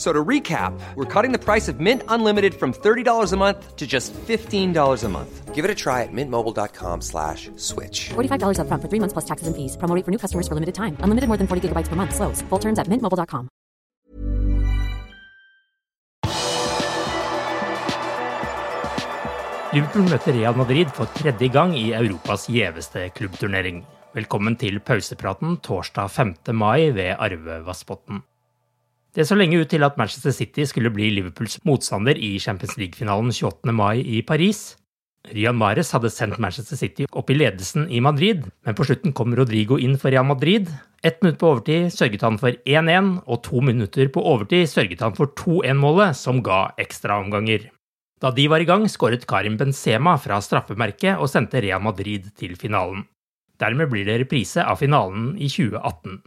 So to recap, we're cutting the price of Mint Unlimited from $30 a month to just $15 a month. Give it a try at mintmobile.com slash switch. $45 up front for three months plus taxes and fees. Promo rate for new customers for limited time. Unlimited more than 40 gigabytes per month. Slows. Full terms at mintmobile.com. Liverpool møter Real Madrid for tredje gang i Europas gjeveste klubbturnering. Velkommen til pausepraten torsdag 5. mai ved Arve Vassbotn. Det så lenge ut til at Manchester City skulle bli Liverpools motstander i Champions League-finalen 28. mai i Paris. Rian Mares hadde sendt Manchester City opp i ledelsen i Madrid, men på slutten kom Rodrigo inn for Real Madrid. Ett minutt på overtid sørget han for 1-1, og to minutter på overtid sørget han for 2-1-målet, som ga ekstraomganger. Da de var i gang, skåret Karim Benzema fra straffemerket og sendte Real Madrid til finalen. Dermed blir det reprise av finalen i 2018.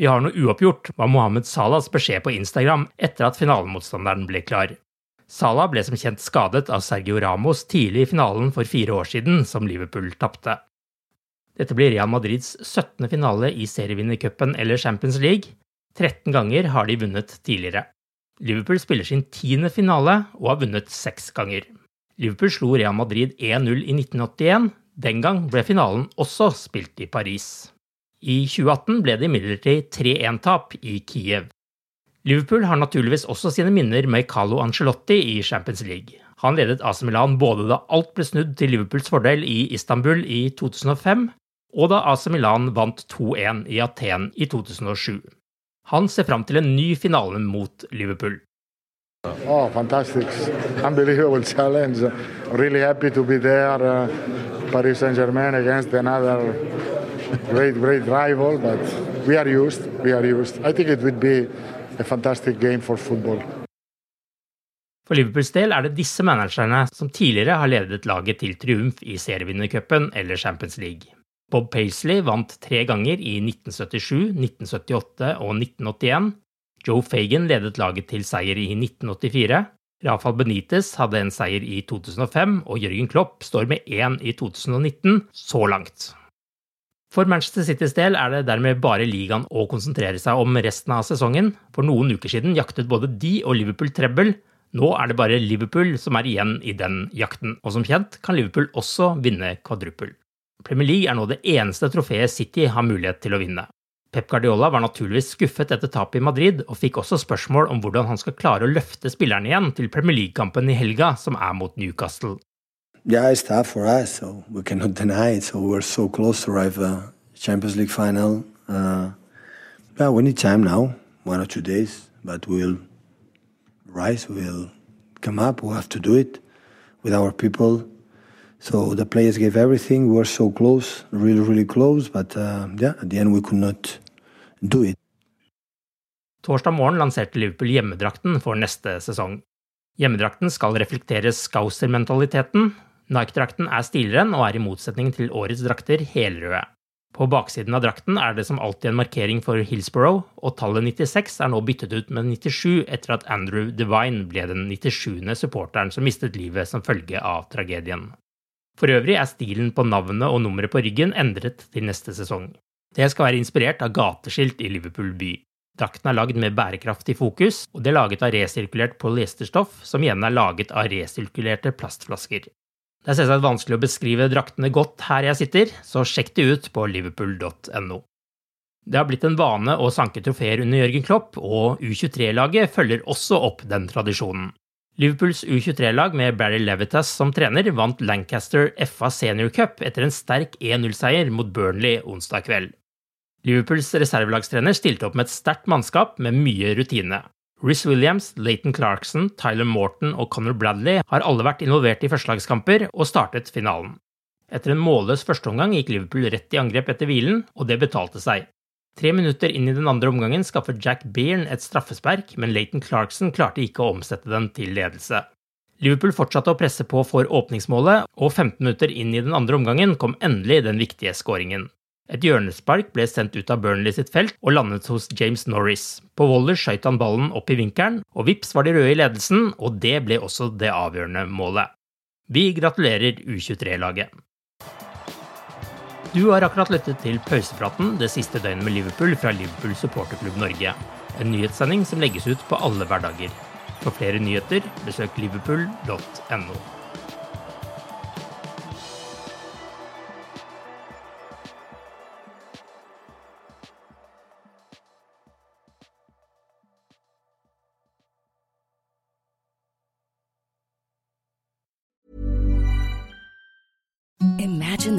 Vi har noe uoppgjort, var Mohammed Salahs beskjed på Instagram etter at finalemotstanderen ble klar. Salah ble som kjent skadet av Sergio Ramos tidlig i finalen for fire år siden, som Liverpool tapte. Dette blir Real Madrids 17. finale i serievinnercupen eller Champions League. 13 ganger har de vunnet tidligere. Liverpool spiller sin tiende finale og har vunnet seks ganger. Liverpool slo Real Madrid 1-0 i 1981. Den gang ble finalen også spilt i Paris. I 2018 ble det imidlertid 3-1-tap i Kiev. Liverpool har naturligvis også sine minner med Carlo Ancelotti i Champions League. Han ledet AC Milan både da alt ble snudd til Liverpools fordel i Istanbul i 2005, og da AC Milan vant 2-1 i Aten i 2007. Han ser fram til en ny finale mot Liverpool. Oh, fantastic. Unbelievable challenge. Really happy to be there. Uh, Paris Saint Germain against another great, great rival, but we are used. We are used. I think it would be a fantastic game for football. For Liverpools del er det disse managerne som tidligere har ledet laget til triumf i serievinnercupen eller Champions League. Bob Paisley vant tre ganger i 1977, 1978 og 1981. Joe Fagan ledet laget til seier i 1984. Rafael Benitez hadde en seier i 2005, og Jørgen Klopp står med én i 2019 så langt. For Manchester Citys del er det dermed bare ligaen å konsentrere seg om resten av sesongen. For noen uker siden jaktet både de og Liverpool trebbel. Nå er det bare Liverpool som er igjen i den jakten, og som kjent kan Liverpool også vinne kvadruppel. Premier League er nå det eneste trofeet City har mulighet til å vinne. Pep Guardiola var naturligvis skuffet etter tapet i Madrid, og fikk også spørsmål om hvordan han skal klare å løfte spillerne igjen til Premier League-kampen i helga, som er mot Newcastle. Yeah, it's tough for us, so we cannot deny it. So we're so close to arrive a Champions League final. Uh, yeah, we need time now, one or two days, but we'll rise, we'll come up, we'll have to do it with our people. So the players gave everything. We were so close, really, really close, but uh, yeah, at the end we could not do it. Torsdag morgen lanserte Liverpool hjemmedrakten for neste sesong. Hjemmedrakten skal reflektere Scouser-mentaliteten. Nike-drakten er stilren og er i motsetning til årets drakter helrøde. På baksiden av drakten er det som alltid en markering for Hillsborough, og tallet 96 er nå byttet ut med 97 etter at Andrew Devine ble den 97. supporteren som mistet livet som følge av tragedien. For øvrig er stilen på navnet og nummeret på ryggen endret til neste sesong. Det skal være inspirert av gateskilt i Liverpool by. Drakten er lagd med bærekraftig fokus, og det er laget av resirkulert polyesterstoff, som igjen er laget av resirkulerte plastflasker. Det er selvsagt vanskelig å beskrive draktene godt her jeg sitter, så sjekk det ut på liverpool.no. Det har blitt en vane å sanke trofeer under Jørgen Klopp, og U23-laget følger også opp den tradisjonen. Liverpools U23-lag med Barry Levitas som trener vant Lancaster FA Senior Cup etter en sterk 1-0-seier mot Burnley onsdag kveld. Liverpools reservelagstrener stilte opp med et sterkt mannskap med mye rutine. Riz Williams, Leighton Clarkson, Tyler Morton og Conor Bradley har alle vært involvert i førstelagskamper og startet finalen. Etter en målløs førsteomgang gikk Liverpool rett i angrep etter hvilen, og det betalte seg. Tre minutter inn i den andre omgangen skaffet Jack Bearn et straffespark, men Leighton Clarkson klarte ikke å omsette den til ledelse. Liverpool fortsatte å presse på for åpningsmålet, og 15 minutter inn i den andre omgangen kom endelig den viktige skåringen. Et hjørnespark ble sendt ut av Burnley sitt felt og landet hos James Norris. På Waller skøyt han ballen opp i vinkelen, og vips var de røde i ledelsen, og det ble også det avgjørende målet. Vi gratulerer U23-laget. Du har akkurat lyttet til pausepraten det siste døgnet med Liverpool fra Liverpool supporterklubb Norge. En nyhetssending som legges ut på alle hverdager. For flere nyheter, besøk liverpool.no.